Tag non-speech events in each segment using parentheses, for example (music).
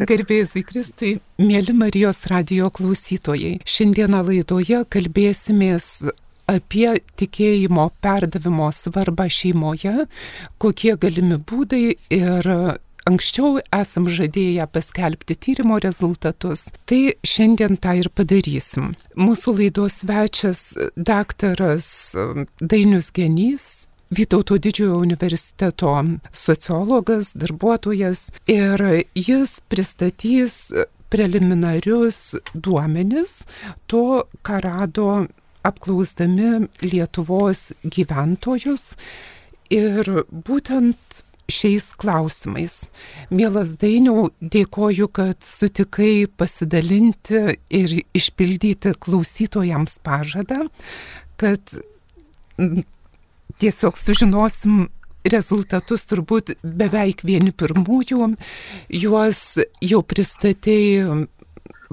Garbėjai Kristai, mėly Marijos radio klausytojai, šiandieną laidoje kalbėsimės apie tikėjimo perdavimo svarbą šeimoje, kokie galimi būdai ir anksčiau esam žadėję paskelbti tyrimo rezultatus, tai šiandien tą ir padarysim. Mūsų laidos svečias daktaras Dainius Genys, Vytauto didžiojo universiteto sociologas, darbuotojas ir jis pristatys preliminarius duomenis to, ką rado apklausdami Lietuvos gyventojus ir būtent šiais klausimais. Mielas Dainiau, dėkoju, kad sutikai pasidalinti ir išpildyti klausytojams pažadą, kad tiesiog sužinosim rezultatus turbūt beveik vieni pirmųjų. Juos jau pristatėjai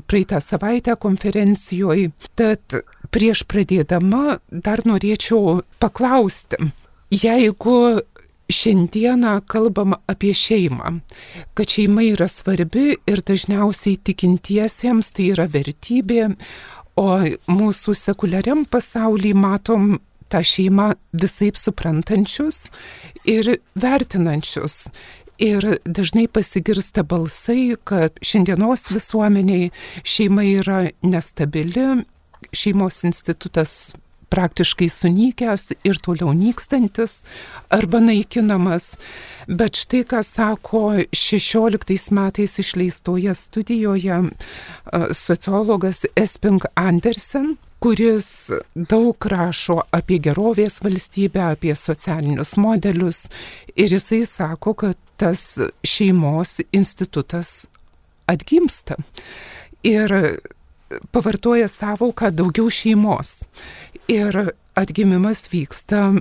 praeitą savaitę konferencijoje. Tad prieš pradėdama dar norėčiau paklausti, jeigu šiandieną kalbam apie šeimą, kad šeima yra svarbi ir dažniausiai tikintiesiems tai yra vertybė, o mūsų sekuliariam pasaulyje matom tą šeimą visai suprantančius ir vertinančius. Ir dažnai pasigirsta balsai, kad šiandienos visuomeniai šeima yra nestabili, šeimos institutas praktiškai sunykęs ir toliau nykstantis arba naikinamas. Bet štai ką sako 16 metais išleistoje studijoje sociologas Esping Andersen, kuris daug rašo apie gerovės valstybę, apie socialinius modelius ir jisai sako, kad tas šeimos institutas atgimsta. Ir pavartoja savoką daugiau šeimos. Ir atgimimas vyksta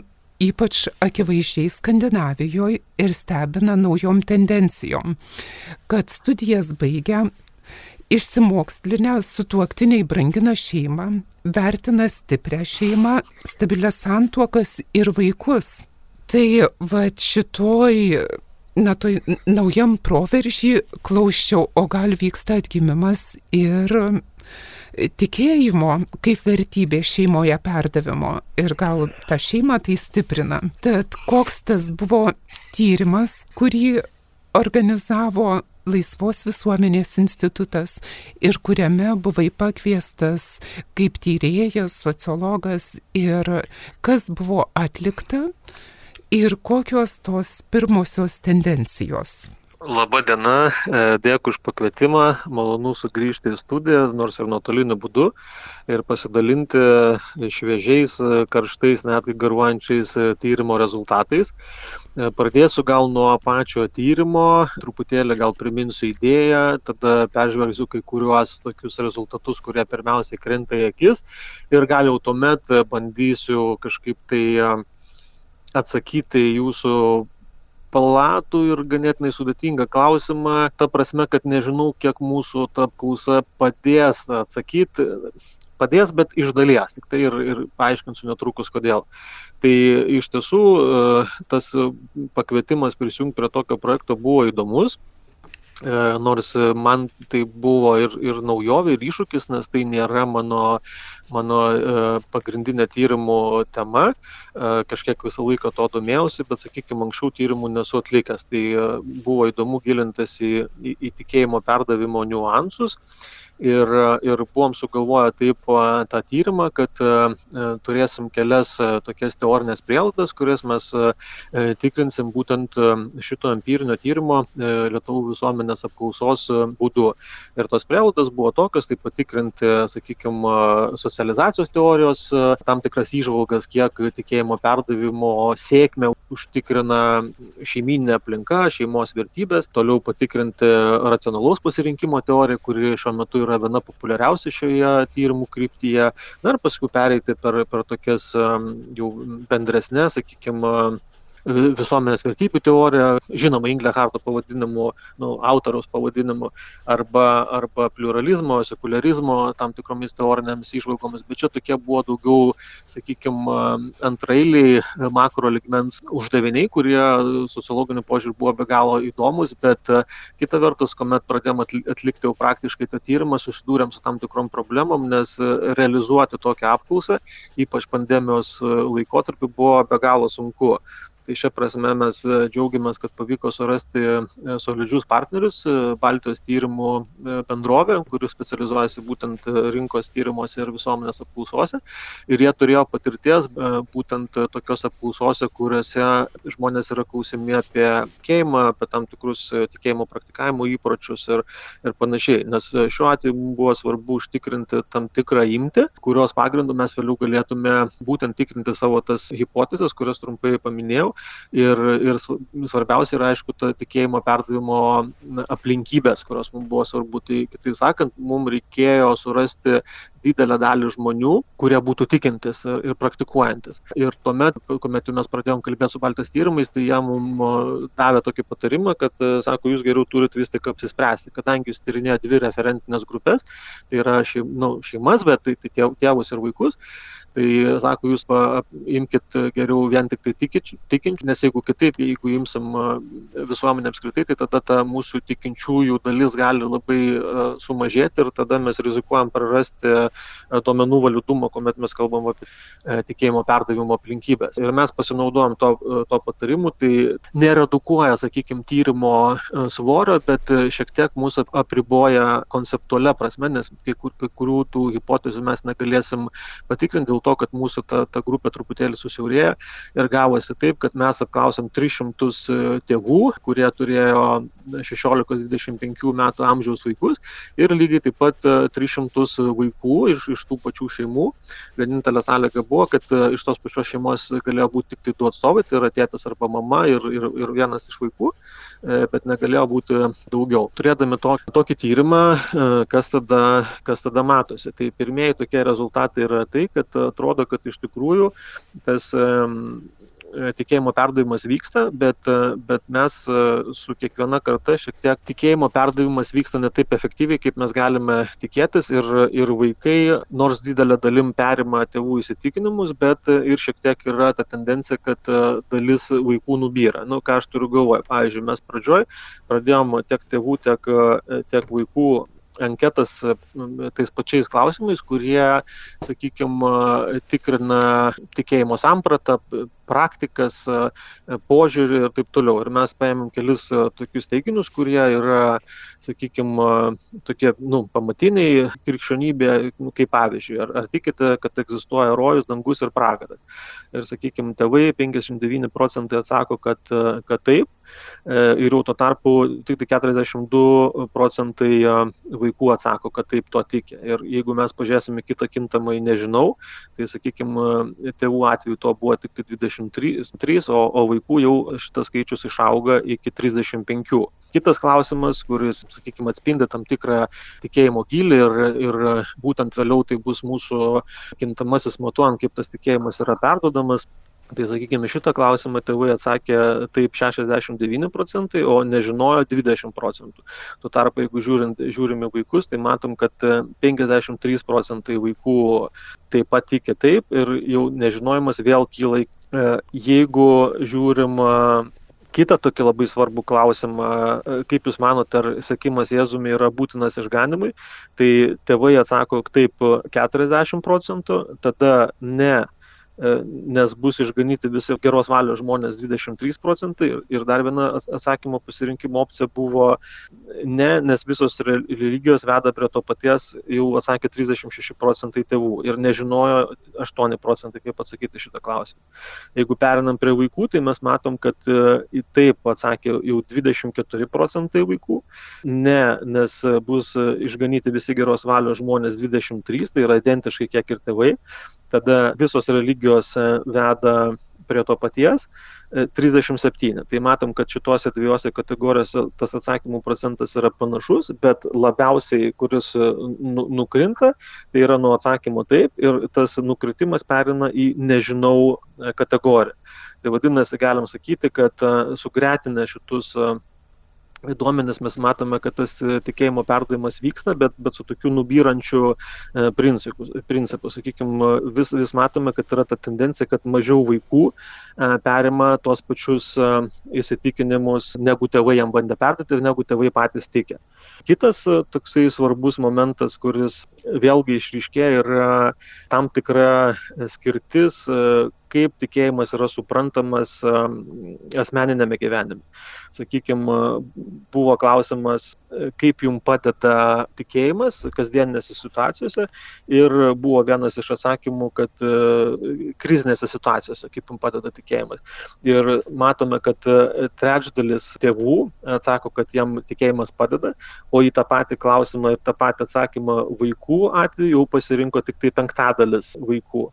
ypač akivaizdžiai Skandinavijoje ir stebina naujom tendencijom, kad studijas baigia Išsimokslinę sutuoktiniai brangina šeimą, vertina stiprią šeimą, stabilias santuokas ir vaikus. Tai va šitoj, na, toj naujam proveržį klauščiau, o gal vyksta atgimimas ir tikėjimo kaip vertybė šeimoje perdavimo ir gal tą šeimą tai stiprina. Tad koks tas buvo tyrimas, kurį organizavo Laisvos visuomenės institutas ir kuriame buvai pakviestas kaip tyrėjas, sociologas ir kas buvo atlikta ir kokios tos pirmosios tendencijos. Labą dieną, e, dėkui už pakvietimą, malonu sugrįžti į studiją, nors ir nuotoliniu būdu, ir pasidalinti šviežiais, karštais, netgi garuojančiais tyrimo rezultatais. E, pradėsiu gal nuo pačio tyrimo, truputėlį gal priminsiu idėją, tada peržvelgsiu kai kuriuos tokius rezultatus, kurie pirmiausiai krenta į akis ir gal jau tuomet bandysiu kažkaip tai e, atsakyti jūsų palatų ir ganėtinai sudėtingą klausimą, ta prasme, kad nežinau, kiek mūsų ta apklausa padės atsakyti, padės, bet iš dalies, tik tai ir, ir paaiškinsiu netrukus kodėl. Tai iš tiesų e, tas pakvietimas prisijungti prie tokio projekto buvo įdomus, nors man tai buvo ir, ir naujovė, ir iššūkis, nes tai nėra mano, mano e, pagrindinė tyrimų tema. Kažkiek visą laiką to domėjausi, bet, sakykime, anksčiau tyrimų nesu atlikęs. Tai buvo įdomu gilintis į, į, į tikėjimo perdavimo niuansus ir, ir buvom sugalvoję taip tą tyrimą, kad turėsim kelias tokias teorinės prielaidas, kurias mes tikrinsim būtent šito empirinio tyrimo Lietuvų visuomenės apklausos būdu. Ir tos prielaidas buvo tokios, tai patikrinti, sakykime, socializacijos teorijos, tam tikras įžvalgas, kiek tikėjimo perdavimo sėkmę užtikrina šeiminė aplinka, šeimos vertybės, toliau patikrinti racionalaus pasirinkimo teoriją, kuri šiuo metu yra viena populiariausia šioje tyrimų kryptyje. Na ir paskui pereiti per, per tokias jau bendresnės, sakykime, visuomenės vertybių teorija, žinoma, Ingleharto pavadinimu, nu, autoriaus pavadinimu, arba, arba pluralizmo, sekularizmo tam tikromis teorinėmis išvalgomis, bet čia tokie buvo daugiau, sakykime, antrailiai makro ligmens uždaviniai, kurie sociologiniu požiūriu buvo be galo įdomus, bet kita vertus, kuomet pradėjome atlikti jau praktiškai tą tyrimą, susidūrėm su tam tikrom problemom, nes realizuoti tokią apklausą, ypač pandemijos laikotarpiu, buvo be galo sunku. Tai šią prasme mes e, džiaugiamės, kad pavyko surasti e, solidžius partnerius, e, Baltijos tyrimų bendrovė, kuris specializuojasi būtent rinkos tyrimuose ir visuomenės apklausose. Ir jie turėjo patirties būtent tokiuose apklausose, kuriuose žmonės yra klausimi apie tikėjimą, apie tam tikrus tikėjimo praktikavimo įpročius ir, ir panašiai. Nes šiuo atveju mums buvo svarbu užtikrinti tam tikrą imti, kurios pagrindų mes vėliau galėtume būtent tikrinti savo tas hipotezes, kurias trumpai paminėjau ir, ir svarbiausia yra, aišku, ta tikėjimo perdavimo aplinkybės, kurios mums buvo svarbu. Tai, kitaip sakant, mums reikėjo surasti didelę dalį žmonių, kurie būtų tikintis ir praktikuojantis. Ir tuomet, kuomet mes pradėjom kalbėti su Baltijos tyrimais, tai jie mums davė tokį patarimą, kad, sako, jūs geriau turite vis tik apsispręsti, kadangi jūs tyrinėjate dvi referentinės grupės, tai yra šeim, nu, šeimas, bet tai, tai tėvus ir vaikus. Tai sako, jūs imkite geriau vien tik tai tikinčių, nes jeigu kitaip, jeigu imsim visuomenę apskritai, tai tada ta mūsų tikinčiųjų dalis gali labai sumažėti ir tada mes rizikuojam prarasti duomenų validumą, kuomet mes kalbam apie tikėjimo perdavimo aplinkybės. Ir mes pasinaudojom to, to patarimu, tai neredukuoja, sakykime, tyrimo svorio, bet šiek tiek mūsų apriboja konceptualią prasme, nes kai, kur, kai kurių tų hipotezių mes negalėsim patikrinti dėl to, kad mūsų ta, ta grupė truputėlį susiaurėjo ir gavosi taip, kad mes apklausėm 300 e, tėvų, kurie turėjo 16-25 metų amžiaus vaikus ir lygiai taip pat 300 e, vaikų iš, iš tų pačių šeimų. Vienintelė sąlyga buvo, kad e, iš tos pačios šeimos galėjo būti tik tai du atstovai, tai yra tėtas arba mama ir, ir, ir vienas iš vaikų bet negalėjo būti daugiau. Turėdami to, tokį tyrimą, kas tada, kas tada matosi. Tai pirmieji tokie rezultatai yra tai, kad atrodo, kad iš tikrųjų tas tikėjimo perdavimas vyksta, bet, bet mes su kiekviena karta šiek tiek tikėjimo perdavimas vyksta ne taip efektyviai, kaip mes galime tikėtis ir, ir vaikai nors didelę dalim perima tėvų įsitikinimus, bet ir šiek tiek yra ta tendencija, kad dalis vaikų nubyra. Na, nu, ką aš turiu galvoje. Pavyzdžiui, mes pradžioj pradėjom tiek tėvų, tiek, tiek vaikų anketas tais pačiais klausimais, kurie, sakykime, tikrina tikėjimo sampratą, praktikas, požiūrį ir taip toliau. Ir mes paėmėm kelis tokius teiginius, kurie yra, sakykime, tokie, nu, pamatiniai krikščionybė, nu, kaip pavyzdžiui, ar, ar tikite, kad egzistuoja rojus, dangus ir pragaras. Ir, sakykime, tėvai 59 procentai atsako, kad, kad taip. Ir jau tuo tarpu tik 42 tai procentai vaikų atsako, kad taip to tiki. Ir jeigu mes pažiūrėsime kitą kintamą į nežinau, tai sakykime, tėvų atveju to buvo tik tai 23, o, o vaikų jau šitas skaičius išauga iki 35. Kitas klausimas, kuris, sakykime, atspindi tam tikrą tikėjimo gilį ir, ir būtent vėliau tai bus mūsų kintamasis matuojant, kaip tas tikėjimas yra perdodamas, Tai sakykime, šitą klausimą tėvai atsakė taip 69 procentai, o nežinojo 20 procentų. Tuo tarpu, jeigu žiūrint, žiūrime vaikus, tai matom, kad 53 procentai vaikų taip pat tikė taip ir jau nežinojimas vėl kyla. E, jeigu žiūrim e, kitą tokį labai svarbų klausimą, e, kaip Jūs manote, ar sakymas Jėzumi yra būtinas išganimui, tai tėvai atsako taip 40 procentų, tada ne nes bus išganyti visi geros valios žmonės 23 procentai ir dar viena atsakymo pasirinkimo opcija buvo ne, nes visos religijos veda prie to paties, jau atsakė 36 procentai tėvų ir nežinojo 8 procentai, kaip atsakyti šitą klausimą. Jeigu perinam prie vaikų, tai mes matom, kad e, į taip atsakė jau 24 procentai vaikų, ne, nes bus išganyti visi geros valios žmonės 23, tai yra identiškai kiek ir tėvai, tada visos religijos e, veda prie to paties 37. E, tai matom, kad šituose dviejose kategorijose tas atsakymų procentas yra panašus, bet labiausiai, kuris e, nu, nukrinta, tai yra nuo atsakymo taip ir tas nukritimas perina į nežinau kategoriją. Tai vadinasi, galim sakyti, kad sugretinę šitus duomenis mes matome, kad tas e, tikėjimo perdavimas vyksta, bet, bet su tokiu nubyrančiu e, principu, principu. Sakykime, vis, vis matome, kad yra ta tendencija, kad mažiau vaikų e, perima tuos pačius įsitikinimus, negu tėvai jam bandė perduoti ir negu tėvai patys tikė. Kitas toksai svarbus momentas, kuris vėlgi išryškėja, yra tam tikra skirtis, kaip tikėjimas yra suprantamas asmeninėme gyvenime sakykim, buvo klausimas, kaip jums padeda tikėjimas kasdieninėse situacijose ir buvo vienas iš atsakymų, kad e, krizinėse situacijose, kaip jums padeda tikėjimas. Ir matome, kad e, trečdalis tėvų atsako, kad jam tikėjimas padeda, o į tą patį klausimą ir tą patį atsakymą vaikų atveju jau pasirinko tik tai penktadalis vaikų.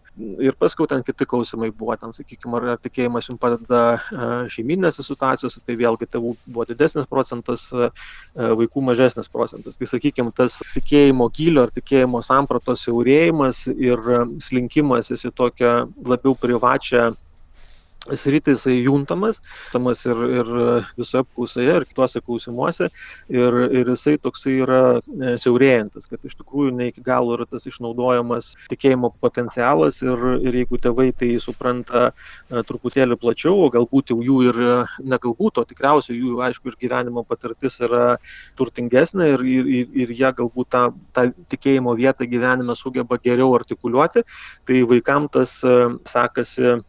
Ir paskui ten kiti klausimai buvo, ten, sakykime, ar tikėjimas jums padeda e, šeiminėse situacijose, tai vėlgi tėvų buvo didesnis procentas, e, vaikų mažesnis procentas. Tai sakykime, tas tikėjimo gylio ar tikėjimo sampratos siaurėjimas ir slinkimas į tokią labiau privačią sritį jisai juntamas, tamas ir, ir visoje apklausoje, ir kituose klausimuose, ir, ir jisai toksai yra e, siaurėjantis, kad iš tikrųjų ne iki galo yra tas išnaudojamas tikėjimo potencialas ir, ir jeigu tėvai tai supranta e, truputėlį plačiau, o galbūt jau jų ir negalbūt, o tikriausiai jų, aišku, ir gyvenimo patirtis yra turtingesnė ir, ir, ir jie galbūt tą, tą tikėjimo vietą gyvenime sugeba geriau artikuliuoti, tai vaikams tas e, sekasi E,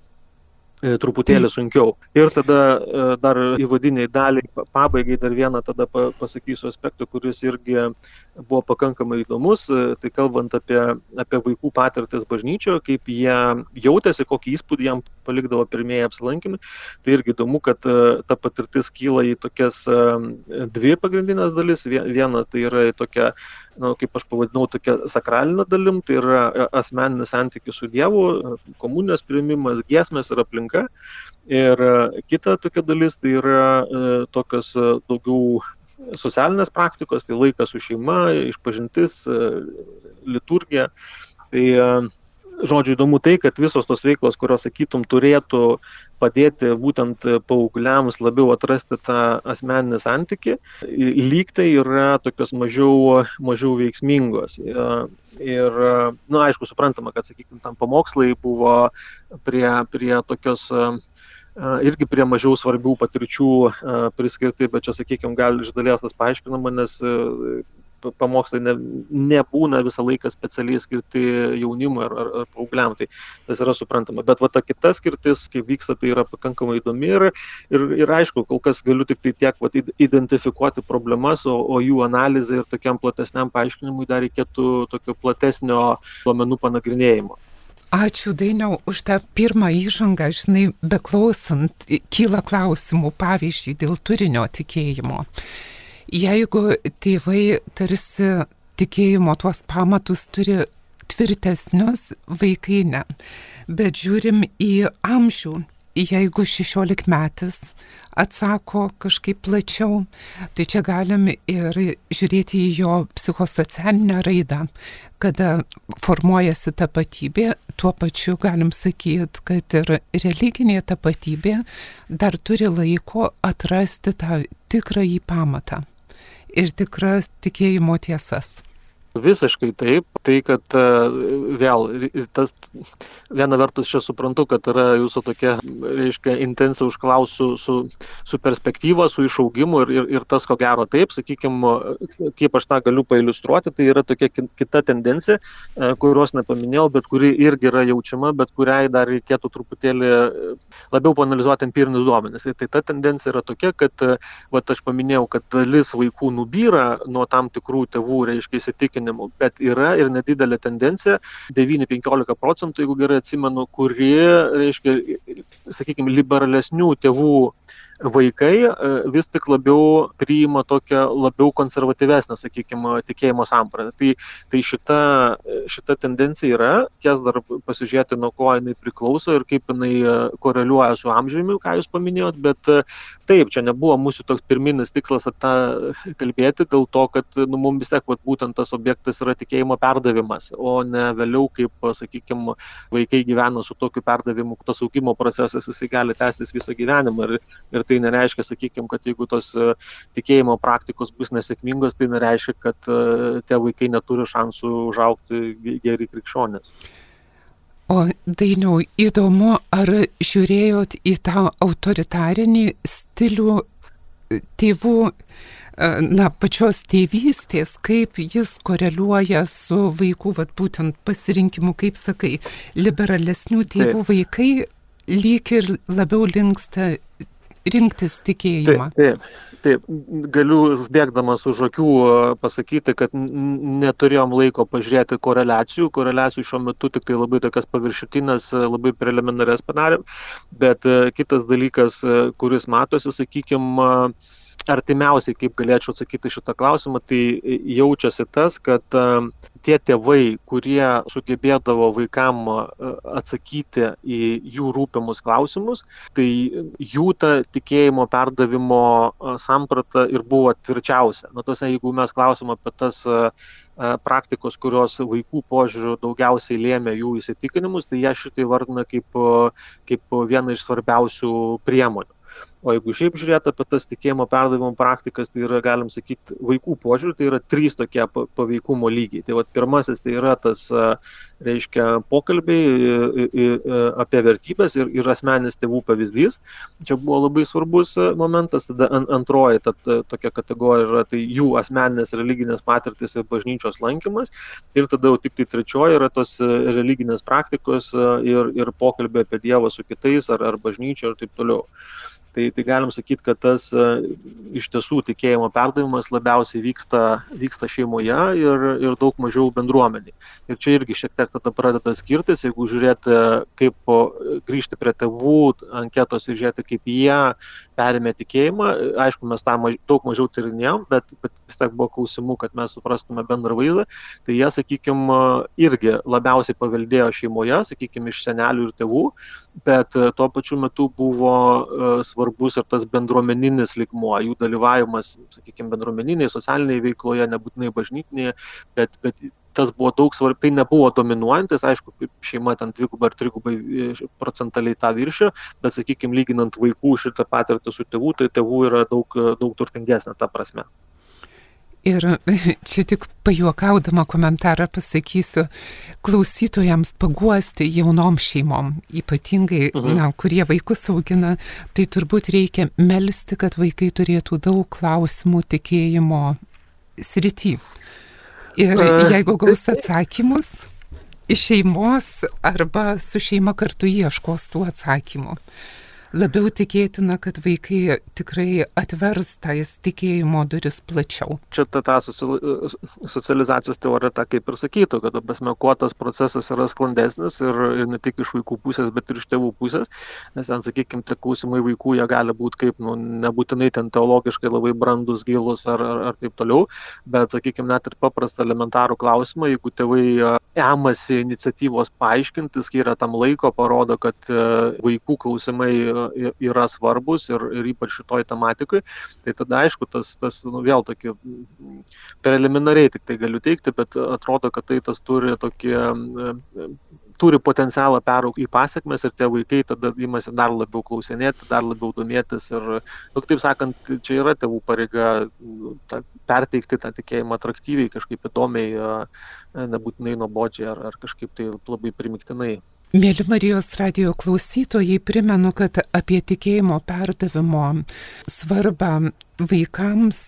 truputėlį sunkiau. Ir tada e, dar įvadiniai daliai, pabaigai dar vieną tada pasakysiu aspektą, kuris irgi buvo pakankamai įdomus, e, tai kalbant apie, apie vaikų patirtis bažnyčioje, kaip jie jautėsi, kokį įspūdį jam palikdavo pirmieji apsilankymai. Tai irgi įdomu, kad ta patirtis kyla į tokias dvi pagrindinės dalis. Viena tai yra tokia na, kaip aš pavadinau, tokia sakralinė dalim, tai yra e, asmeninis santykis su Dievu, e, komunijos priimimas, giesmės ir aplinka. Ir e, kita tokia dalis tai yra tokios daugiau socialinės praktikos, tai laikas su šeima, išpažintis, liturgija. Tai žodžiu įdomu tai, kad visos tos veiklos, kurios, sakytum, turėtų padėti būtent paaugliams labiau atrasti tą asmeninį santyki, lyg tai yra tokios mažiau, mažiau veiksmingos. Ir, na, nu, aišku, suprantama, kad, sakykime, tam pamokslai buvo prie, prie tokios irgi prie mažiau svarbių patirčių priskirti, bet čia, sakykime, gal iš dalies tas paaiškinama, nes pamokslai ne, nebūna visą laiką specialiai skirti jaunimui ar, ar, ar paaugliam, tai tas yra suprantama. Bet va ta kita skirtis, kaip vyksta, tai yra pakankamai įdomi ir, ir, ir aišku, kol kas galiu tik tai tiek va, identifikuoti problemas, o, o jų analizai ir tokiam platesniam paaiškinimui dar reikėtų tokio platesnio duomenų panagrinėjimo. Ačiū Dainiau už tą pirmą įžangą, žinai, beklausant, kyla klausimų, pavyzdžiui, dėl turinio tikėjimo. Jeigu tėvai tarsi tikėjimo tuos pamatus turi tvirtesnius, vaikai ne. Bet žiūrim į amžių. Jeigu 16 metais atsako kažkaip plačiau, tai čia galim ir žiūrėti į jo psichosocialinę raidą, kada formuojasi tapatybė, tuo pačiu galim sakyti, kad ir religinė tapatybė dar turi laiko atrasti tą tikrąjį pamatą ir tikras tikėjimo tiesas. Visiškai taip, tai kad e, vėl, tas viena vertus čia suprantu, kad yra jūsų tokia, reiškia, intencija užklausiu su, su perspektyva, su išaugimu ir, ir, ir tas ko gero taip, sakykime, kaip aš tą galiu pailustruoti, tai yra tokia kita tendencija, e, kurios nepaminėjau, bet kuri irgi yra jaučiama, bet kuriai dar reikėtų truputėlį labiau panalizuoti empirinius duomenis. Tai ta tendencija yra tokia, kad, va, aš paminėjau, kad dalis vaikų nubyra nuo tam tikrų tėvų, reiškia, įsitikinimų, bet yra ir nedidelė tendencija, 9-15 procentų, jeigu gerai atsimenu, kuri, reiškia, sakykime, liberalesnių tėvų vaikai vis tik labiau priima tokią labiau konservatyvesnę, sakykime, tikėjimo sampratą. Tai, tai šita, šita tendencija yra, ties dar pasižiūrėti, nuo ko jinai priklauso ir kaip jinai koreliuoja su amžiumi, ką jūs paminėjot, bet taip, čia nebuvo mūsų toks pirminis tikslas tą kalbėti, dėl to, kad nu, mums vis tiek vat, būtent tas objektas yra tikėjimo perdavimas, o ne vėliau, kaip, sakykime, vaikai gyvena su tokiu perdavimu, tas augimo procesas jisai gali tęstis visą gyvenimą. Ir, ir tai nereiškia, sakykime, kad jeigu tos e, tikėjimo praktikos bus nesėkmingos, tai nereiškia, kad e, tie vaikai neturi šansų užaukti geri krikščionės. O dainiau, įdomu, ar žiūrėjot į tą autoritarinį stilių tėvų na, pačios tėvystės, kaip jis koreliuoja su vaikų, vad būtent pasirinkimu, kaip sakai, liberalesnių tėvų taip. vaikai lyg ir labiau linksta rinktis tikėjimą. Taip, taip, taip. galiu užbėgdamas už akių pasakyti, kad neturėjom laiko pažiūrėti koreliacijų. Koreliacijų šiuo metu tik tai labai tokias paviršutinės, labai preliminarias padarėm. Bet kitas dalykas, kuris matosi, sakykime, artimiausiai, kaip galėčiau atsakyti šitą klausimą, tai jaučiasi tas, kad e, tie tėvai, kurie sugebėdavo vaikam e, atsakyti į jų rūpimus klausimus, tai jų ta tikėjimo perdavimo e, samprata ir buvo tvirčiausia. Na, tas, jeigu mes klausim apie tas praktikos, kurios vaikų požiūrių daugiausiai lėmė jų įsitikinimus, tai jie šitai vardina kaip, kaip vieną iš svarbiausių priemonių. O jeigu šiaip žiūrėt apie tas tikėjimo perdavimo praktikas, tai yra, galim sakyti, vaikų požiūrį, tai yra trys tokie paveikumo lygiai. Tai vat, pirmasis tai yra tas, reiškia, pokalbiai apie vertybės ir, ir asmenis tėvų pavyzdys. Čia buvo labai svarbus momentas. Tada antroji ta, tokia kategorija yra tai jų asmeninės religinės patirtis ir bažnyčios lankymas. Ir tada jau tik tai trečioji yra tos religinės praktikos ir, ir pokalbiai apie Dievą su kitais ar, ar bažnyčio ir taip toliau. Tai, tai galim sakyti, kad tas e, iš tiesų tikėjimo perdavimas labiausiai vyksta, vyksta šeimoje ir, ir daug mažiau bendruomeniai. Ir čia irgi šiek tiek tada pradeda skirtis, jeigu žiūrėti, kaip grįžti prie tėvų anketos ir žiūrėti, kaip jie perėmė tikėjimą. Aišku, mes tą maž, daug mažiau tyrinėjom, bet, bet vis tiek buvo klausimų, kad mes suprastume bendrą vaizdą. Tai jie, sakykime, irgi labiausiai paveldėjo šeimoje, sakykime, iš senelių ir tėvų, bet e, tuo pačiu metu buvo e, svarbus ir tas bendruomeninis likmuo, jų dalyvavimas, sakykime, bendruomeniniai, socialiniai veikloje, nebūtinai bažnytinėje, bet, bet tas buvo daug svarbu, tai nebuvo dominuojantis, aišku, šeima ten dvigubai ar trigubai e, procentaliai tą viršio, bet, sakykime, lyginant vaikų šitą patirtį su tėvų, tai tėvų yra daug, daug turtingesnė ta prasme. Ir (laughs) čia tik pajuokaudama komentarą pasakysiu, klausytojams paguosti jaunom šeimom, ypatingai, mhm. na, kurie vaikus augina, tai turbūt reikia melstį, kad vaikai turėtų daug klausimų tikėjimo srity. Ir jeigu gaus atsakymus iš šeimos arba su šeima kartu ieškos tų atsakymų labiau tikėtina, kad vaikai tikrai atvers tais tikėjimo duris plačiau. Čia ta, ta socializacijos teorija, ta kaip ir sakytų, kad, pasme, kuo tas procesas yra sklandesnis ir, ir ne tik iš vaikų pusės, bet ir iš tėvų pusės, nes ten, sakykime, tie klausimai vaikų, jie gali būti kaip, nu, nebūtinai ten teologiškai labai brandus, gilus ar, ar, ar taip toliau, bet, sakykime, net ir paprastą elementarų klausimą, jeigu tėvai emasi iniciatyvos paaiškinti, skiria tam laiko, parodo, kad vaikų klausimai yra svarbus ir, ir ypač šitoj tematikai, tai tada aišku, tas, tas nu, vėl tokį preliminariai tik tai galiu teikti, bet atrodo, kad tai tas turi tokį turi potencialą peraugti į pasiekmes ir tie vaikai tada imasi dar labiau klausinėti, dar labiau domėtis ir, nu, taip sakant, čia yra tėvų pareiga nu, ta, perteikti tą tikėjimą atraktyviai, kažkaip įdomiai, nebūtinai nuobodžiai ar, ar kažkaip tai labai primiktinai. Mėly Marijos radio klausytojai, primenu, kad apie tikėjimo perdavimo svarbą vaikams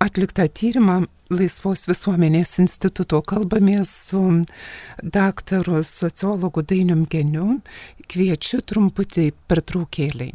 atliktą tyrimą Laisvos visuomenės instituto kalbamės su daktaru sociologu Dainium Geniu. Kviečiu truputį pertraukėliai.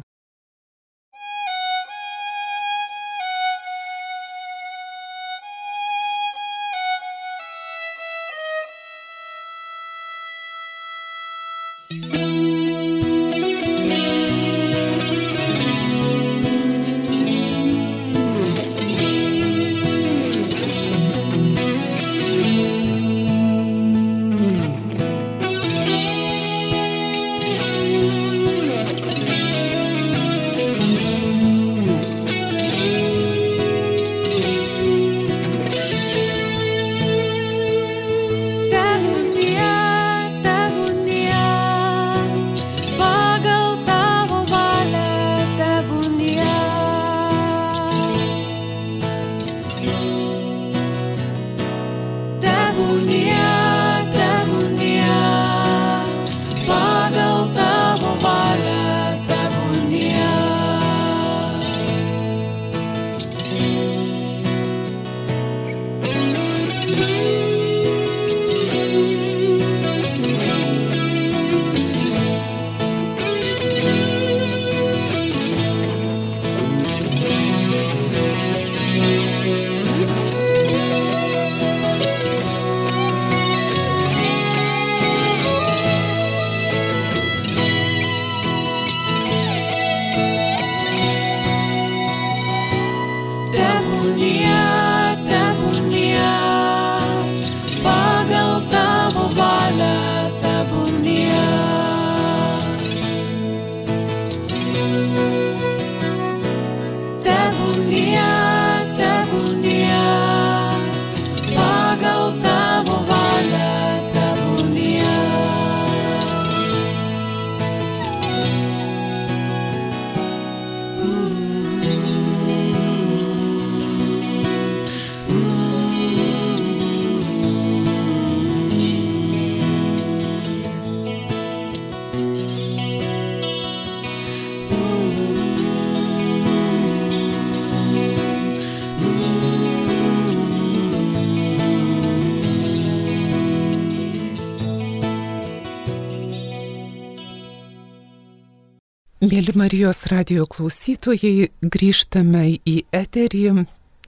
Mėly Marijos radio klausytojai, grįžtame į eterį.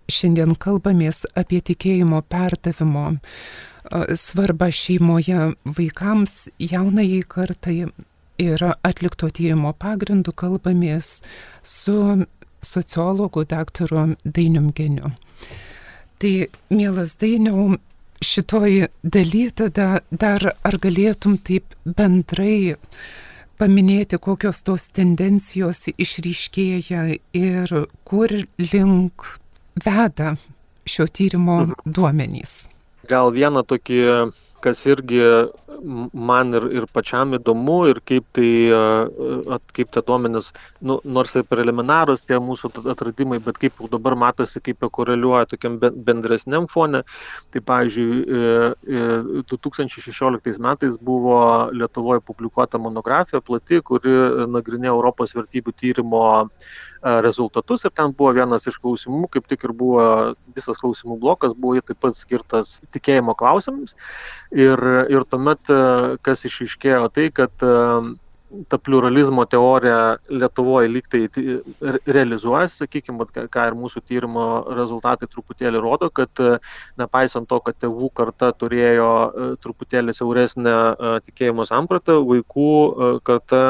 Šiandien kalbamės apie tikėjimo perdavimo svarbą šeimoje vaikams, jaunajai kartai ir atlikto tyrimo pagrindu kalbamės su sociologu daktaru Dainium Geniu. Tai, mielas Dainiau, šitoj daly tada dar ar galėtum taip bendrai paminėti, kokios tos tendencijos išryškėja ir kur link veda šio tyrimo mhm. duomenys. Gal vieną tokį kas irgi man ir, ir pačiam įdomu ir kaip tai, kaip tie duomenys, nu, nors ir preliminarus tie mūsų atradimai, bet kaip dabar matosi, kaip jie koreliuoja tokiam bendresniam fone. Tai pavyzdžiui, 2016 metais buvo Lietuvoje publikuota monografija plati, kuri nagrinėjo Europos vertybių tyrimo rezultatus ir ten buvo vienas iš klausimų, kaip tik ir buvo visas klausimų blokas, buvo taip pat skirtas tikėjimo klausimams. Ir, ir tuomet, kas išiškėjo, tai, kad ta pluralizmo teorija Lietuvoje lygtai realizuojasi, sakykime, ką ir mūsų tyrimo rezultatai truputėlį rodo, kad nepaisant to, kad tėvų karta turėjo truputėlį siauresnę tikėjimo sampratą, vaikų karta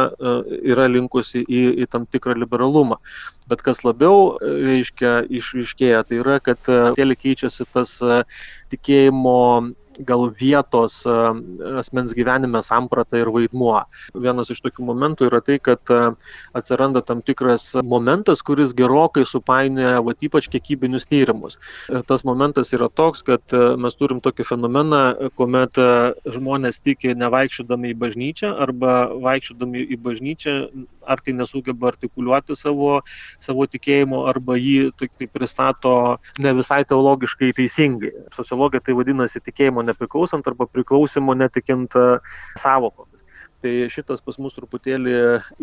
yra linkusi į, į tam tikrą liberalumą. Bet kas labiau, reiškia, išryškėja, tai yra, kad tėlį keičiasi tas tikėjimo gal vietos e, asmens gyvenime samprata ir vaidmuo. Vienas iš tokių momentų yra tai, kad e, atsiranda tam tikras momentas, kuris gerokai supainioja va, ypač kiekybinius tyrimus. Ir tas momentas yra toks, kad e, mes turim tokį fenomeną, kuomet žmonės tiki nevaikščiodami į bažnyčią arba vaikščiodami į bažnyčią ar tai nesugeba artikuliuoti savo, savo tikėjimo, arba jį tai, pristato ne visai teologiškai teisingai. Sociologija tai vadinasi tikėjimo nepriklausant arba priklausimo netikint e, savokomis. Tai šitas pas mus truputėlį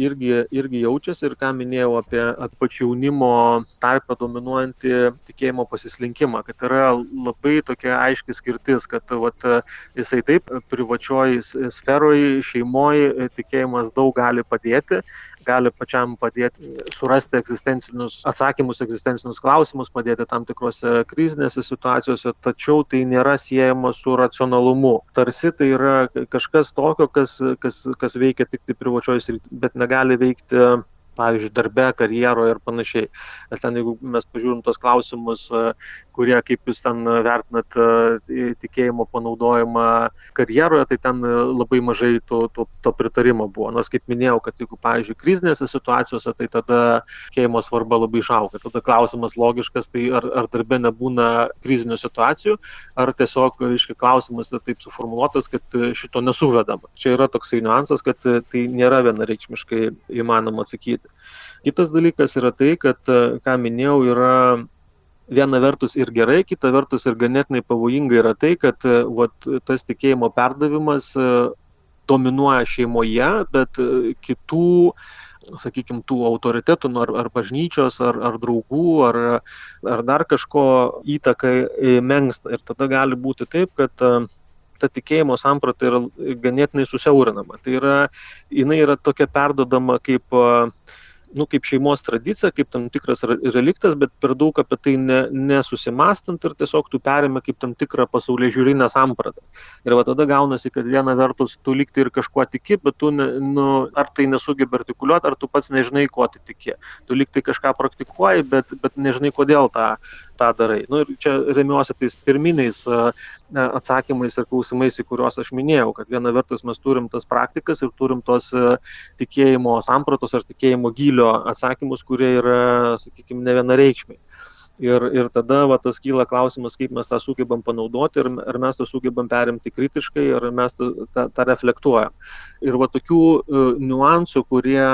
irgi, irgi jaučiasi ir ką minėjau apie pačių jaunimo tarpę dominuojantį tikėjimo pasislinkimą, kad yra labai tokia aiški skirtis, kad vat, jisai taip privačioj sferoje, šeimoje tikėjimas daug gali padėti, gali pačiam padėti surasti egzistencinius atsakymus, egzistencinius klausimus, padėti tam tikrose krizinėse situacijose, tačiau tai nėra siejama su racionalumu. Tarsi tai yra kažkas tokio, kas, kas, kas veikia tik tai privačioje srityje, bet negali veikti pavyzdžiui, darbe, karjeroje ir panašiai. Ir ten, jeigu mes pažiūrim tos klausimus, e, kurie, kaip jūs ten vertinat e, tikėjimo panaudojimą karjeroje, tai ten e, labai mažai to, to, to pritarimo buvo. Nors, kaip minėjau, kad jeigu, pavyzdžiui, krizinėse situacijose, tai tada tikėjimo svarba labai išauga. Tada klausimas logiškas, tai ar, ar darbe nebūna krizinių situacijų, ar tiesiog, reiškia, klausimas yra taip suformuoluotas, kad šito nesuvedama. Čia yra toksai niuansas, kad tai nėra vienareikšmiškai įmanoma atsakyti. Kitas dalykas yra tai, kad, e, ką minėjau, yra viena vertus ir gerai, kita vertus ir ganėtinai pavojinga yra tai, kad e, vat, tas tikėjimo perdavimas e, dominuoja šeimoje, bet kitų, sakykime, tų autoritetų, nu, ar, ar bažnyčios, ar, ar draugų, ar, ar dar kažko įtakai menksta. Ir tada gali būti taip, kad ta tikėjimo samprata yra ganėtinai susiaurinama. Tai yra, jinai yra tokia perdodama kaip nu, kaip šeimos tradicija, kaip tam tikras reliktas, bet per daug apie tai ne, nesusimastant ir tiesiog tu perėmė kaip tam tikrą pasaulyje žiūrinę sampratą. Ir va tada gaunasi, kad viena vertus tu likti ir kažkuo tiki, bet tu ne, nu, ar tai nesugebi artikuliuoti, ar tu pats nežinai, ko tu tiki. Tu likti kažką praktikuoji, bet, bet nežinai, kodėl tą tą darai. Nu, ir čia remiuosi tais pirminiais atsakymais ir klausimais, į kuriuos aš minėjau, kad viena vertus mes turim tas praktikas ir turim tos tikėjimo sampratos ar tikėjimo gylio atsakymus, kurie yra, sakykime, ne vienareikšmiai. Ir, ir tada va, tas kyla klausimas, kaip mes tą sugebam panaudoti ir ar mes tą sugebam perimti kritiškai, ar mes tą, tą, tą reflektuojam. Ir va tokių uh, niuansų, kurie,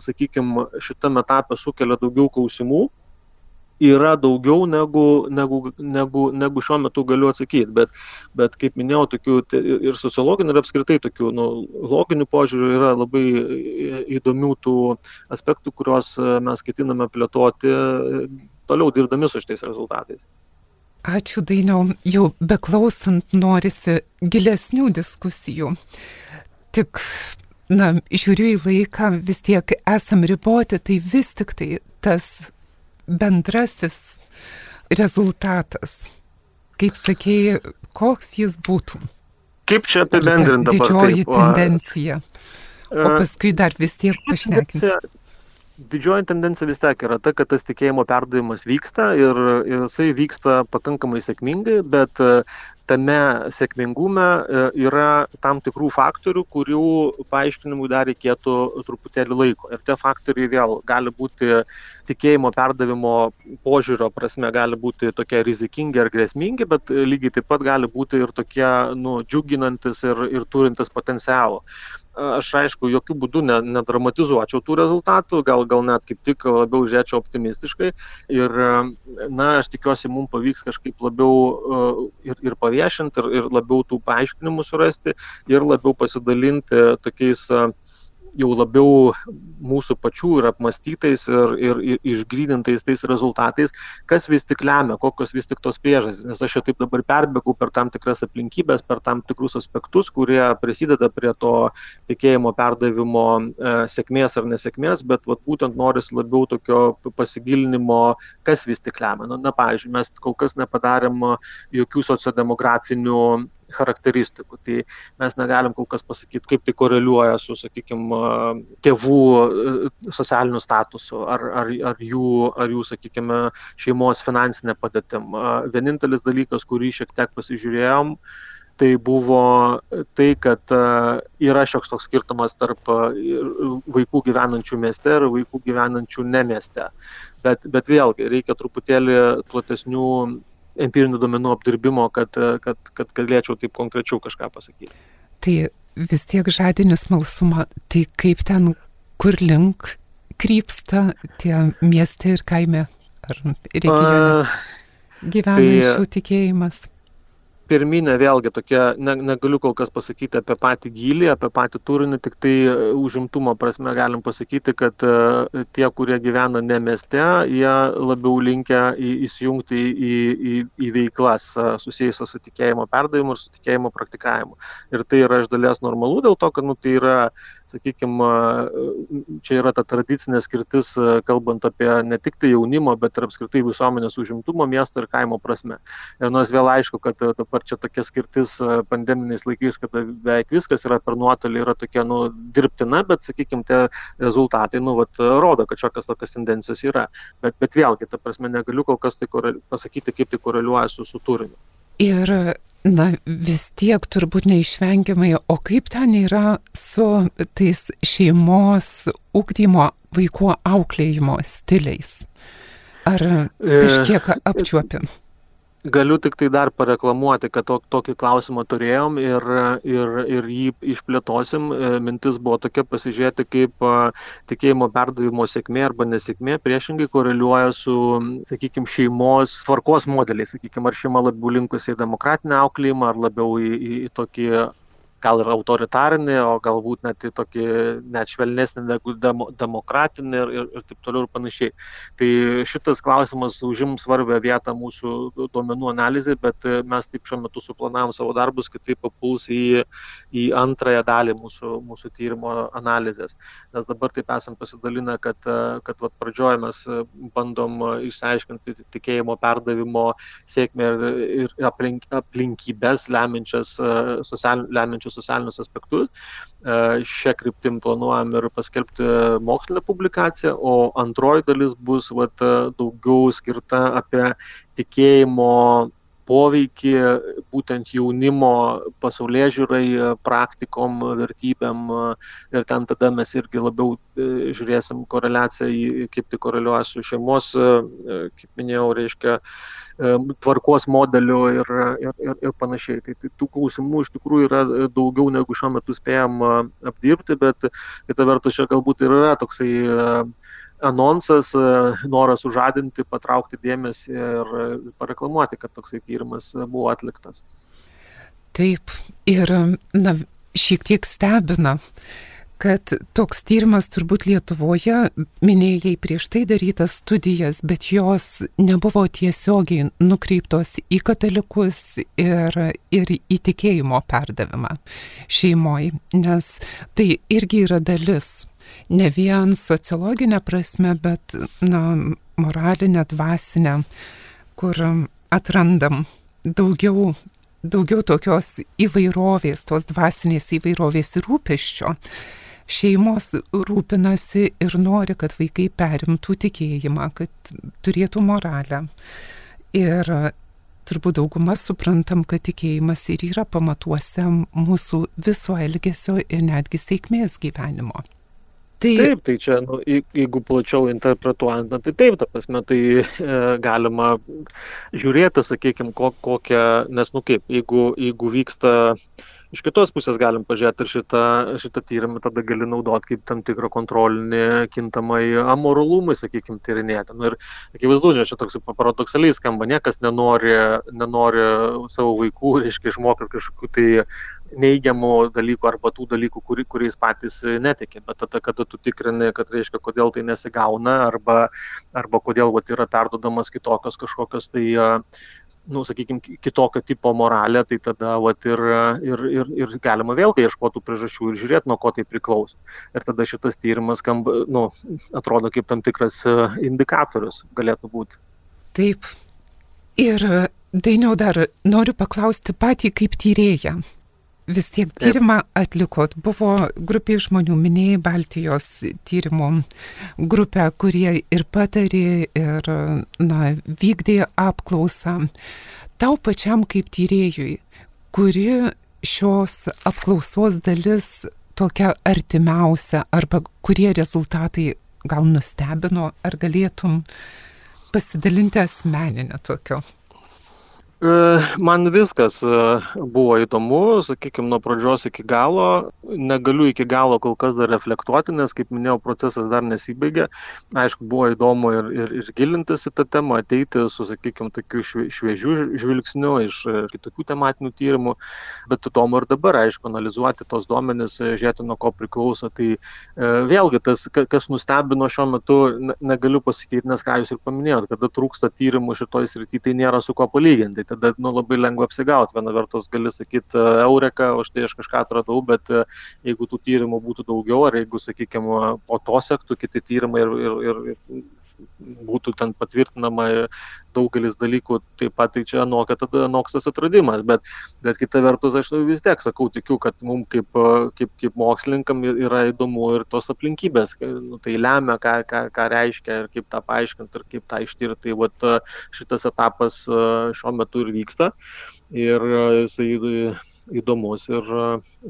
sakykime, šitame etape sukelia daugiau klausimų, yra daugiau negu, negu, negu, negu šiuo metu galiu atsakyti. Bet, bet kaip minėjau, tokių ir sociologinių, ir apskritai tokių nu, loginių požiūrių yra labai įdomių tų aspektų, kuriuos mes ketiname plėtoti toliau dirbdami su šitais rezultatais. Ačiū dainiau, jau beklausant norisi gilesnių diskusijų. Tik na, žiūriu į laiką, vis tiek esam riboti, tai vis tik tai tas bendrasis rezultatas, kaip sakėjai, koks jis būtų. Kaip čia apibendrinta? Didžioji taip, tendencija. O paskui dar vis tiek pašnekinsiu didžioji tendencija vis tiek yra ta, kad tas tikėjimo perdavimas vyksta ir jisai vyksta pakankamai sėkmingai, bet e, tame sėkmingume e, yra tam tikrų faktorių, kurių paaiškinimui dar reikėtų truputėlį laiko. Ir tie faktoriai vėl gali būti tikėjimo perdavimo požiūrio prasme, gali būti tokie rizikingi ar grėsmingi, bet lygiai taip pat gali būti ir tokie nu, džiuginantis ir, ir turintis potencialą aš aišku jokių būdų ne, nedramatizuočiau tų rezultatų, gal, gal net kaip tik labiau žiūrėčiau optimistiškai. Ir, na, aš tikiuosi, mums pavyks kažkaip labiau uh, ir, ir paviešinti, ir, ir labiau tų paaiškinimų surasti, ir labiau pasidalinti tokiais uh, jau labiau mūsų pačių ir apmastytais ir, ir, ir išgrydintais tais rezultatais, kas vis tik lemia, kokios vis tik tos priežastys. Nes aš jau taip dabar perbėgau per tam tikras aplinkybės, per tam tikrus aspektus, kurie prisideda prie to tikėjimo perdavimo e, sėkmės ar nesėkmės, bet vat, būtent noris labiau tokio pasigilinimo, kas vis tik lemia. Na, na pavyzdžiui, mes kol kas nepadarėm jokių sociodemografinių charakteristikų. Tai mes negalim kol kas pasakyti, kaip tai koreliuoja su, sakykime, tėvų e, socialiniu statusu ar, ar, ar, jų, ar jų, sakykime, šeimos finansinė padėtim. Vienintelis dalykas, kurį šiek tiek pasižiūrėjom, tai buvo tai, kad yra šioks toks skirtumas tarp vaikų gyvenančių mieste ir vaikų gyvenančių ne mieste. Bet, bet vėlgi reikia truputėlį platesnių empirinių duomenų apdirbimo, kad, kad, kad galėčiau taip konkrečiau kažką pasakyti. Tai vis tiek žadinis smalsumą, tai kaip ten, kur link krypsta tie miestai ir kaime ar regione gyvenančių tai, tikėjimas? Pirminė vėlgi tokia, ne, negaliu kol kas pasakyti apie patį gilį, apie patį turinį, tik tai e, užimtumo prasme galim pasakyti, kad uh, tie, kurie gyvena ne mieste, jie labiau linkia į, įsijungti į, į, į veiklas uh, susijusios su tikėjimo perdavimu ir su tikėjimo praktikavimu. Ir tai yra iš dalies normalu dėl to, kad nu, tai yra sakykime, čia yra ta tradicinė skirtis, kalbant apie ne tik tai jaunimo, bet ir apskritai visuomenės užimtumo miesto ir kaimo prasme. Ir nors vėl aišku, kad dabar čia tokia skirtis pandeminiais laikais, kad beveik viskas yra per nuotolį, yra tokia, nu, dirbtina, bet, sakykime, tie rezultatai, nu, vat, rodo, kad šiokios tokios tendencijos yra. Bet, bet vėlgi, ta prasme, negaliu kol kas tai pasakyti, kaip tai koreliuoja su, su turiniu. Ir Na, vis tiek turbūt neišvengiamai, o kaip ten yra su tais šeimos ūkdymo vaikų auklėjimo stiliais? Ar e, kažkiek apčiuopim? E, Galiu tik tai dar pareklamuoti, kad tok, tokį klausimą turėjom ir, ir, ir jį išplėtosim. E, mintis buvo tokia pasižiūrėti, kaip tikėjimo perdavimo sėkmė arba nesėkmė priešingai koreliuoja su, sakykime, šeimos tvarkos modeliais. Sakykime, ar šeima labiau linkusi į demokratinę auklėjimą, ar labiau į, į tokį gal ir autoritarinį, o galbūt net į tokį net švelnesnį negu demo, demokratinį ir, ir, ir taip toliau ir panašiai. Tai šitas klausimas užims svarbę vietą mūsų duomenų analizai, bet mes taip šiuo metu suplanavom savo darbus, kad tai papuls į, į antrąją dalį mūsų, mūsų tyrimo analizės. Nes dabar taip esam pasidalinę, kad, kad vat, pradžioje mes bandom išsiaiškinti tikėjimo perdavimo sėkmę ir, ir aplink, aplinkybės leminčias, social, leminčias veikiančius socialinius aspektus. E, šią kryptim planuojam ir paskelbti mokslinę publikaciją, o antroji dalis bus vat, daugiau skirta apie tikėjimo poveikį būtent jaunimo pasaulyje žiūrai, praktikom, vertybėm ir ten tada mes irgi labiau e, žiūrėsim koreliaciją, kaip tai koreliuoja su šeimos, e, kaip minėjau, reiškia, tvarkos modeliu ir, ir, ir, ir panašiai. Tai, tai tų klausimų iš tikrųjų yra daugiau negu šiuo metu spėjom apdirbti, bet kita vertus čia galbūt ir yra toksai anonsas, noras užadinti, patraukti dėmesį ir pareklamuoti, kad toksai tyrimas buvo atliktas. Taip, ir na, šiek tiek stebina, kad toks tyrimas turbūt Lietuvoje, minėjai prieš tai darytas studijas, bet jos nebuvo tiesiogiai nukreiptos į katalikus ir, ir į tikėjimo perdavimą šeimoje, nes tai irgi yra dalis, ne vien sociologinė prasme, bet na, moralinė, dvasinė, kur atrandam daugiau daugiau tokios įvairovės, tos dvasinės įvairovės ir rūpeščio šeimos rūpinasi ir nori, kad vaikai perimtų tikėjimą, kad turėtų moralę. Ir turbūt dauguma suprantam, kad tikėjimas ir yra pamatuose mūsų viso elgesio ir netgi sėkmės gyvenimo. Tai... Taip, tai čia, nu, jeigu plačiau interpretuojant, na, tai taip, ta prasme, tai e, galima žiūrėti, sakykime, ko, kokią, nes, nu kaip, jeigu, jeigu vyksta iš kitos pusės galim pažiūrėti ir šitą, šitą tyrimą tada gali naudoti kaip tam tikrą kontrolinį kintamai amoralumui, sakykime, tyrinėti. Nu, ir akivaizdu, nes čia toks paradoksaliai skamba, niekas nenori, nenori savo vaikų, reiškia, išmokyti kažkokių tai neigiamų dalykų arba tų dalykų, kuri, kuriais patys netikė. Bet tada, kada tu tikrini, kad reiškia, kodėl tai nesigauna arba, arba kodėl vat, yra perdodamas kitokios kažkokios tai nu, sakykime, kitokio tipo moralę, tai tada vat, ir, ir, ir, ir galima vėlgi ieškoti priežasčių ir žiūrėti, nuo ko tai priklauso. Ir tada šitas tyrimas skamba, nu, atrodo kaip tam tikras e, indikatorius galėtų būti. Taip. Ir dainiau dar noriu paklausti patį kaip tyrėją vis tiek tyrimą atlikot. Buvo grupė žmonių, minėjai Baltijos tyrimų grupę, kurie ir patarė, ir na, vykdė apklausą. Tau pačiam kaip tyrėjui, kuri šios apklausos dalis tokia artimiausia, arba kurie rezultatai gal nustebino, ar galėtum pasidalinti asmeninę tokio man viskas e, buvo įdomu, sakykime, nuo pradžios iki galo. Negaliu iki galo kol kas dar reflektuoti, nes, kaip minėjau, procesas dar nesibaigė. Aišku, buvo įdomu ir, ir, ir gilintis į tą temą, ateiti su, sakykime, tokiu šviežiu žvilgsniu iš kitokių tematinių tyrimų, bet įdomu ir dabar, aišku, analizuoti tos duomenis, žiūrėti, nuo ko priklauso. Tai e, vėlgi tas, kas nustebino šiuo metu, negaliu pasakyti, nes ką jūs ir paminėjote, kada trūksta tyrimų šitoj srityje, tai nėra su kuo palyginti tada nu, labai lengva apsigauti. Viena vertus gali sakyti e, eureka, o štai aš kažką atradau, bet e, jeigu tų tyrimų būtų daugiau, ar jeigu, sakykime, po to sektų kiti tyrimai ir, ir, ir, ir būtų ten patvirtinama daugelis dalykų, taip pat tai čia anokia tada anoks tas atradimas, bet, bet kita vertus aš vis tiek sakau, tikiu, kad mums kaip, kaip, kaip mokslininkam yra įdomu ir tos aplinkybės, nu, tai lemia, ką, ką, ką reiškia ir kaip tą paaiškinti ir kaip tą ištirti. Tai vat, šitas etapas šiuo metu ir vyksta ir jisai įdomus ir,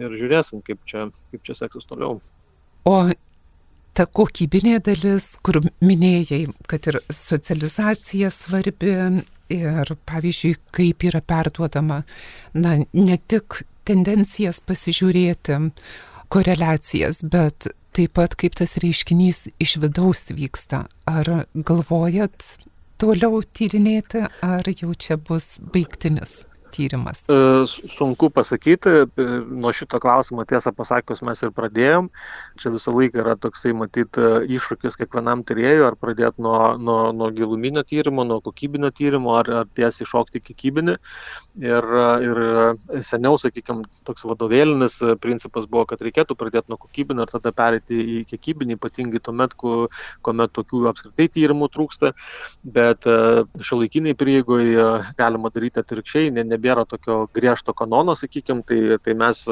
ir žiūrėsim, kaip čia, kaip čia seksis toliau. O ta kokybinė dalis, kur minėjai, kad ir socializacija svarbi ir, pavyzdžiui, kaip yra perduodama, na, ne tik tendencijas pasižiūrėti, koreliacijas, bet taip pat kaip tas reiškinys iš vidaus vyksta. Ar galvojat toliau tyrinėti, ar jau čia bus baigtinis? Tyrimas? E, sunku pasakyti, e, nuo šito klausimo tiesą pasakius mes ir pradėjom. Čia visą laiką yra toksai, matyt, e, iššūkis kiekvienam tyrėjui, ar pradėti nuo, nuo, nuo giluminio tyrimo, nuo kokybinio tyrimo, ar, ar tiesiai šokti kiekybinį. Ir, ir seniau, sakykime, toks vadovėlinis principas buvo, kad reikėtų pradėti nuo kokybinio ir tada perėti į kiekybinį, ypatingai tuomet, kuomet tokių apskritai tyrimų trūksta. Bet šio laikiniai prieigoje galima daryti atvirkščiai, ne, nebėra tokio griežto kanono, sakykime, tai, tai mes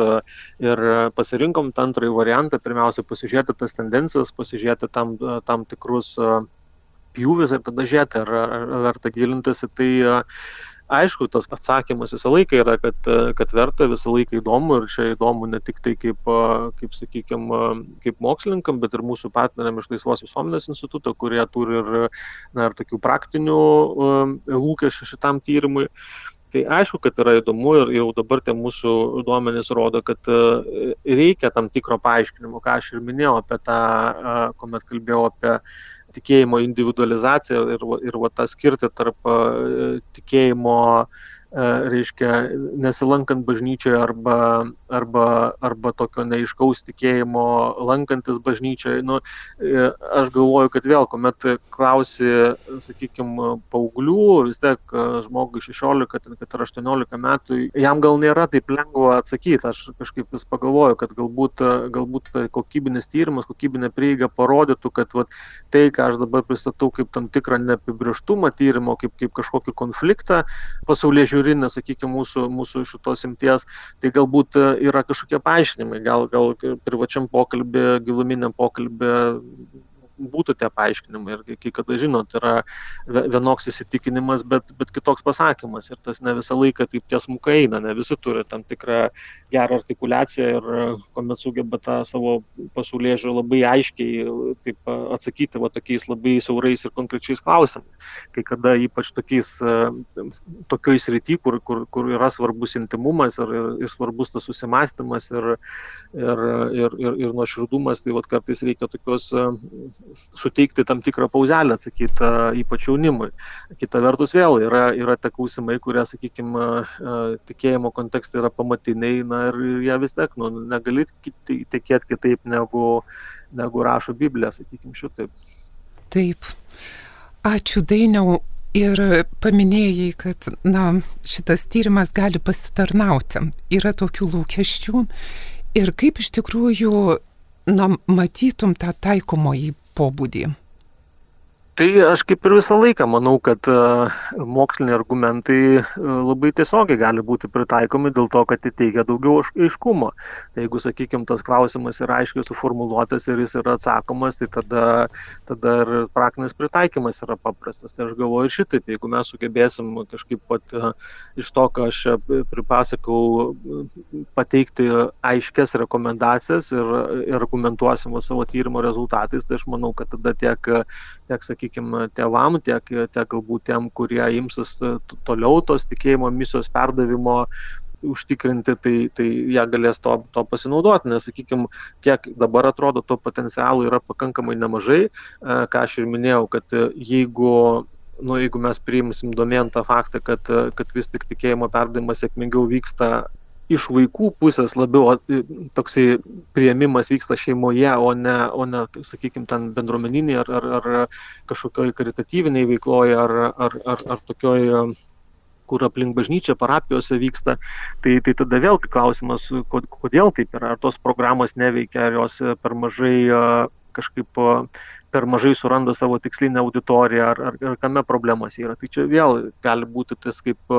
ir pasirinkom tą antrąjį variantą, pirmiausia, pasižiūrėti tas tendencijas, pasižiūrėti tam, tam tikrus pjūvis ir tada žiūrėti, ar, ar verta gilintis į tai aišku, tas atsakymas visą laiką yra, kad, kad verta, visą laiką įdomu ir čia įdomu ne tik tai kaip, kaip sakykime, kaip mokslininkam, bet ir mūsų partneriam iš Laisvos visuomenės instituto, kurie turi ir, na, ir tokių praktinių lūkesčių šitam tyrimui. Tai aišku, kad yra įdomu ir jau dabar tie mūsų duomenys rodo, kad reikia tam tikro paaiškinimo, ką aš ir minėjau apie tą, kuomet kalbėjau apie tikėjimo individualizaciją ir, ir, ir va, tą skirti tarp tikėjimo reiškia, nesilankant bažnyčioje arba, arba, arba tokio neiškaus tikėjimo lankantis bažnyčioje. Nu, aš galvoju, kad vėl, kuomet klausi, sakykime, paauglių, vis tiek žmogui 16, kad ir 18 metų, jam gal nėra taip lengva atsakyti. Aš kažkaip vis pagalvoju, kad galbūt, galbūt kokybinis tyrimas, kokybinė prieiga parodytų, kad vat, tai, ką aš dabar pristatau kaip tam tikrą neapibrieštumą tyrimo, kaip, kaip kažkokį konfliktą pasaulyje žiūrinę, sakykime, mūsų, mūsų šitos imties, tai galbūt yra kažkokie paaiškinimai, gal, gal privačiam pokalbė, giluminiam pokalbė būtų tie paaiškinimai. Ir kai kada, žinot, yra vienoks įsitikinimas, bet, bet kitoks pasakymas. Ir tas ne visą laiką taip tiesmukai eina, ne visi turi tam tikrą gerą artikulaciją ir kuomet sugeba tą savo pasaulyje žiūrį labai aiškiai taip, atsakyti va, tokiais labai siaurais ir konkrečiais klausimais. Kai kada ypač tokiais, tokioj srity, kur, kur, kur yra svarbus intimumas ir, ir, ir svarbus tas susimastymas ir, ir, ir, ir, ir nuoširdumas, tai va, kartais reikia tokios suteikti tam tikrą pauzelę atsakyti, ypač jaunimui. Kita vertus vėl yra, yra te klausimai, kurie, sakykime, tikėjimo kontekstai yra pamatiniai, na ir jie vis tiek, nu, negali tikėti kitaip negu, negu rašo Biblija, sakykime, šitaip. Taip. Ačiū Dainiau ir paminėjai, kad na, šitas tyrimas gali pasitarnauti. Yra tokių lūkesčių ir kaip iš tikrųjų na, matytum tą taikomąjį pobūdį? Tai aš kaip ir visą laiką manau, kad moksliniai argumentai labai tiesiogiai gali būti pritaikomi dėl to, kad įteikia daugiau aiškumo. Jeigu, sakykime, tas klausimas yra aiškiai suformuoluotas ir jis yra atsakomas, tai tada, tada ir praktinis pritaikymas yra paprastas. Tai aš galvoju ir šitaip, jeigu mes sugebėsim kažkaip pat iš to, ką aš pripasakau, pateikti aiškias rekomendacijas ir, ir argumentuosim savo tyrimo rezultatais, tai aš manau, kad tada tiek, tiek sakykime, sakykime, tėvam, tiek, tiek galbūt tiem, kurie imsis e, toliau tos tikėjimo misijos perdavimo užtikrinti, tai, tai jie galės to, to pasinaudoti, nes, sakykime, kiek dabar atrodo, to potencialo yra pakankamai nemažai, e, ką aš ir minėjau, kad e, jeigu nu, jeigu mes priimsim domėn tą faktą, kad, kad vis tik tikėjimo perdavimas sėkmingiau vyksta iš vaikų pusės labiau toksai prieimimas vyksta šeimoje, o ne, o ne sakykime, ten bendruomeniniai ar, ar, ar kažkokioj karitatyviniai veikloje ar, ar, ar, ar tokioj kur aplink bažnyčią, parapijose vyksta, tai, tai tada vėl klausimas, kodėl taip yra, ar tos programos neveikia, ar jos per mažai kažkaip per mažai suranda savo tikslinę auditoriją, ar, ar, ar kame problemos yra. Tai čia vėl gali būti tas kaip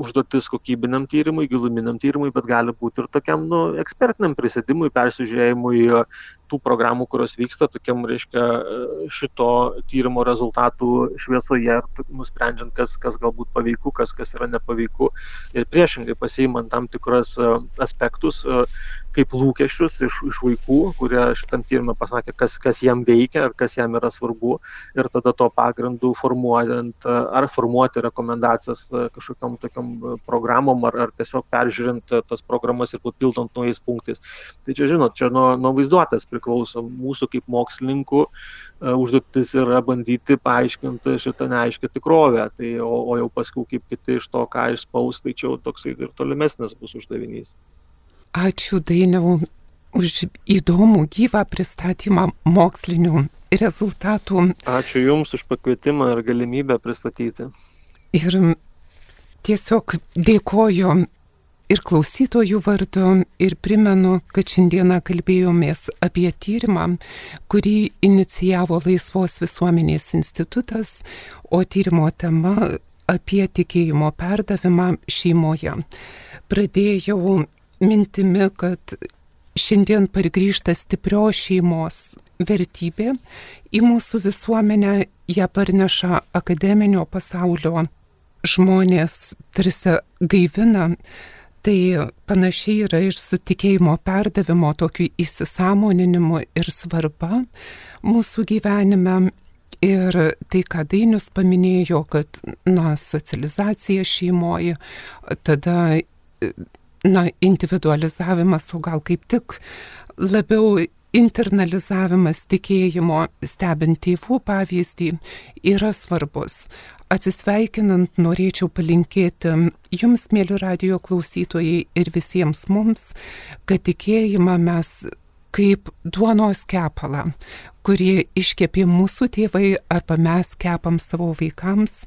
užduotis kokybiniam tyrimui, giluminiam tyrimui, bet gali būti ir tokiam nu, ekspertiniam prisėdimui, persižiūrėjimui tų programų, kurios vyksta, tokiam, reiškia, šito tyrimo rezultatų šviesoje ir nusprendžiant, kas, kas galbūt paveiku, kas, kas yra nepaveiku. Ir priešingai pasiimant tam tikrus aspektus kaip lūkesčius iš, iš vaikų, kurie šitam tyrimui pasakė, kas, kas jam veikia ar kas jam yra svarbu ir tada to pagrindu formuojant ar formuoti rekomendacijas kažkokiam tokiam programom ar, ar tiesiog peržiūrint tas programas ir papildant naujais punktais. Tai čia, žinot, čia nuo, nuo vaizduotės priklauso mūsų kaip mokslininkų užduotis yra bandyti paaiškinti šitą neaiškę tikrovę, tai, o, o jau paskui kaip kiti iš to, ką išspaus, tai čia jau toksai ir tolimesnis bus uždavinys. Ačiū Dainiau už įdomų gyvą pristatymą mokslinių rezultatų. Ačiū Jums už pakvietimą ir galimybę pristatyti. Ir tiesiog dėkoju ir klausytojų vardu ir primenu, kad šiandieną kalbėjomės apie tyrimą, kurį inicijavo Laisvos visuomenės institutas, o tyrimo tema apie tikėjimo perdavimą šeimoje. Pradėjau mintimi, kad šiandien pargrįžta stiprios šeimos vertybė į mūsų visuomenę, ją parneša akademinio pasaulio žmonės, tarsi gaivina. Tai panašiai yra ir su tikėjimo perdavimo, tokiu įsisamoninimu ir svarba mūsų gyvenime. Ir tai, ką Dainius paminėjo, kad, na, socializacija šeimoje, tada na, individualizavimas, o gal kaip tik labiau internalizavimas tikėjimo, stebint tėvų pavyzdį, yra svarbus. atsisveikinant norėčiau palinkėti jums, mėly radio klausytojai, ir visiems mums, kad tikėjimą mes kaip duonos kepalą, kurį iškepė mūsų tėvai arba mes kepam savo vaikams,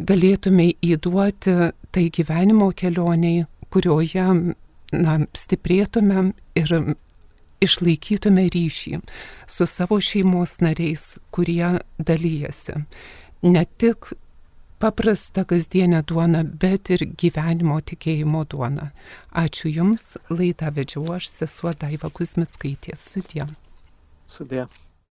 galėtume įduoti tai gyvenimo kelioniai, kurioje na, stiprėtume ir išlaikytume ryšį su savo šeimos nariais, kurie dalyjasi. Ne tik paprastą kasdienę duoną, bet ir gyvenimo tikėjimo duoną. Ačiū Jums, laidą vedžiau aš, sesuo Daiva Kusmitskaitė. Sudė. Sudė.